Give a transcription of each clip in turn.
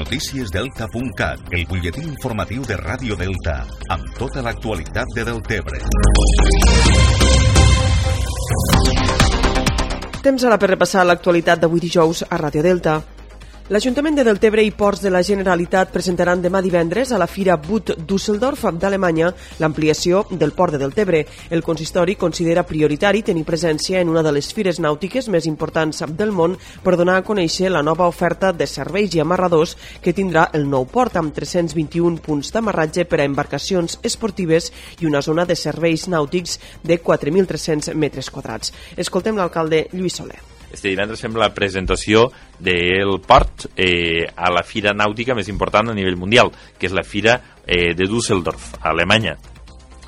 Noticiesdelta.cat, el butlletí informatiu de Ràdio Delta, amb tota l'actualitat de Deltebre. Temps ara per repassar l'actualitat d'avui dijous a Ràdio Delta. L'Ajuntament de Deltebre i Ports de la Generalitat presentaran demà divendres a la Fira Boot Düsseldorf d'Alemanya l'ampliació del port de Deltebre. El consistori considera prioritari tenir presència en una de les fires nàutiques més importants del món per donar a conèixer la nova oferta de serveis i amarradors que tindrà el nou port amb 321 punts d'amarratge per a embarcacions esportives i una zona de serveis nàutics de 4.300 metres quadrats. Escoltem l'alcalde Lluís Soler. Este divendres fem la presentació del port eh, a la fira nàutica més important a nivell mundial, que és la fira eh, de Düsseldorf, a Alemanya.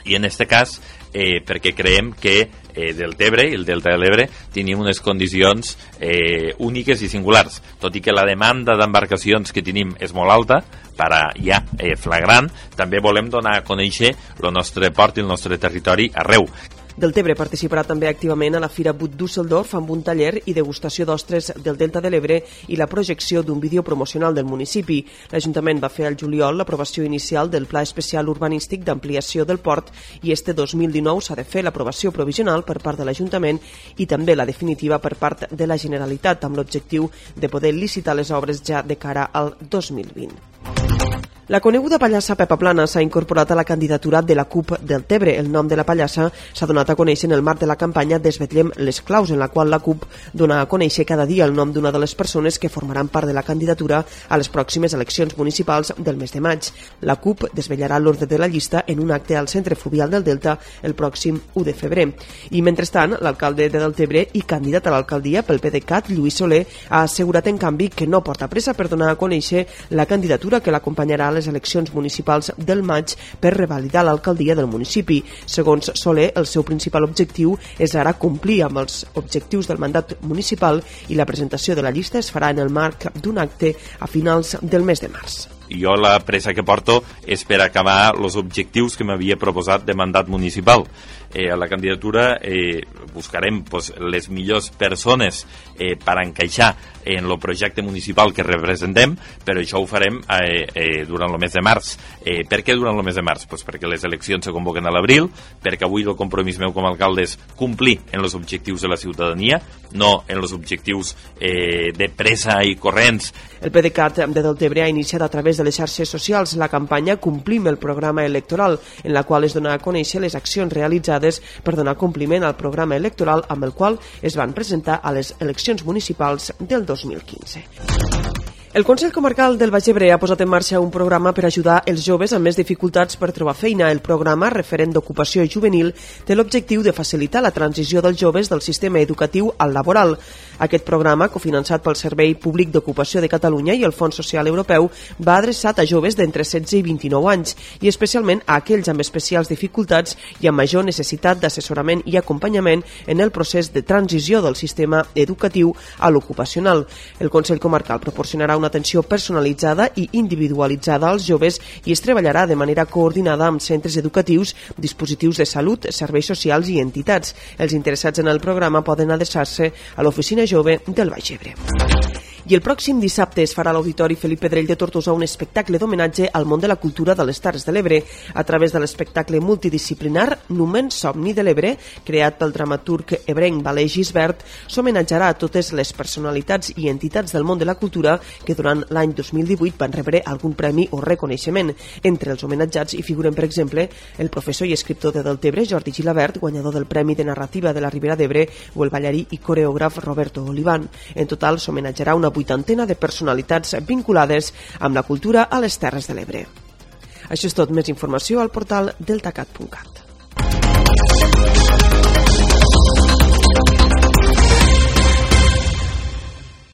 I en aquest cas, eh, perquè creiem que eh, del Tebre i el Delta de l'Ebre tenim unes condicions eh, úniques i singulars, tot i que la demanda d'embarcacions que tenim és molt alta, per a ja eh, flagrant, també volem donar a conèixer el nostre port i el nostre territori arreu. Deltebre participarà també activament a la Fira Bud Düsseldorf amb un taller i degustació d'ostres del Delta de l'Ebre i la projecció d'un vídeo promocional del municipi. L'Ajuntament va fer al juliol l'aprovació inicial del Pla Especial Urbanístic d'Ampliació del Port i este 2019 s'ha de fer l'aprovació provisional per part de l'Ajuntament i també la definitiva per part de la Generalitat amb l'objectiu de poder licitar les obres ja de cara al 2020. La coneguda pallassa Pepa Plana s'ha incorporat a la candidatura de la CUP del Tebre. El nom de la pallassa s'ha donat a conèixer en el marc de la campanya Desvetllem les claus, en la qual la CUP dona a conèixer cada dia el nom d'una de les persones que formaran part de la candidatura a les pròximes eleccions municipals del mes de maig. La CUP desvetllarà l'ordre de la llista en un acte al Centre Fluvial del Delta el pròxim 1 de febrer. I mentrestant, l'alcalde de Deltebre i candidat a l'alcaldia pel PDeCAT, Lluís Soler, ha assegurat en canvi que no porta pressa per donar a conèixer la candidatura que l'acompanyarà les eleccions municipals del maig per revalidar l'alcaldia del municipi. Segons Soler, el seu principal objectiu és ara complir amb els objectius del mandat municipal i la presentació de la llista es farà en el marc d'un acte a finals del mes de març jo la pressa que porto és per acabar els objectius que m'havia proposat de mandat municipal. Eh, a la candidatura eh, buscarem pues, les millors persones eh, per encaixar en el projecte municipal que representem, però això ho farem eh, eh, durant el mes de març. Eh, per què durant el mes de març? Pues perquè les eleccions se convoquen a l'abril, perquè avui el compromís meu com a alcalde és complir en els objectius de la ciutadania, no en els objectius eh, de pressa i corrents. El PDeCAT de Deltebre ha iniciat a través de les xarxes socials la campanya Complim el programa electoral, en la qual es dona a conèixer les accions realitzades per donar compliment al programa electoral amb el qual es van presentar a les eleccions municipals del 2015. El Consell Comarcal del Baix Ebre ha posat en marxa un programa per ajudar els joves amb més dificultats per trobar feina. El programa, referent d'ocupació juvenil, té l'objectiu de facilitar la transició dels joves del sistema educatiu al laboral. Aquest programa, cofinançat pel Servei Públic d'Ocupació de Catalunya i el Fons Social Europeu, va adreçat a joves d'entre 16 i 29 anys i especialment a aquells amb especials dificultats i amb major necessitat d'assessorament i acompanyament en el procés de transició del sistema educatiu a l'ocupacional. El Consell Comarcal proporcionarà una atenció personalitzada i individualitzada als joves i es treballarà de manera coordinada amb centres educatius, dispositius de salut, serveis socials i entitats. Els interessats en el programa poden adreçar-se a l'Oficina Jove del Baix Ebre. I el pròxim dissabte es farà a l'Auditori Felip Pedrell de Tortosa un espectacle d'homenatge al món de la cultura de les Terres de l'Ebre a través de l'espectacle multidisciplinar Numen Somni de l'Ebre, creat pel dramaturg ebrenc Valer Gisbert, s'homenatjarà a totes les personalitats i entitats del món de la cultura que durant l'any 2018 van rebre algun premi o reconeixement. Entre els homenatjats hi figuren, per exemple, el professor i escriptor de Deltebre, Jordi Gilabert, guanyador del Premi de Narrativa de la Ribera d'Ebre, o el ballarí i coreògraf Roberto Olivan. En total, s'homenatjarà vuitantena de personalitats vinculades amb la cultura a les Terres de l'Ebre. Això és tot. Més informació al portal deltacat.cat.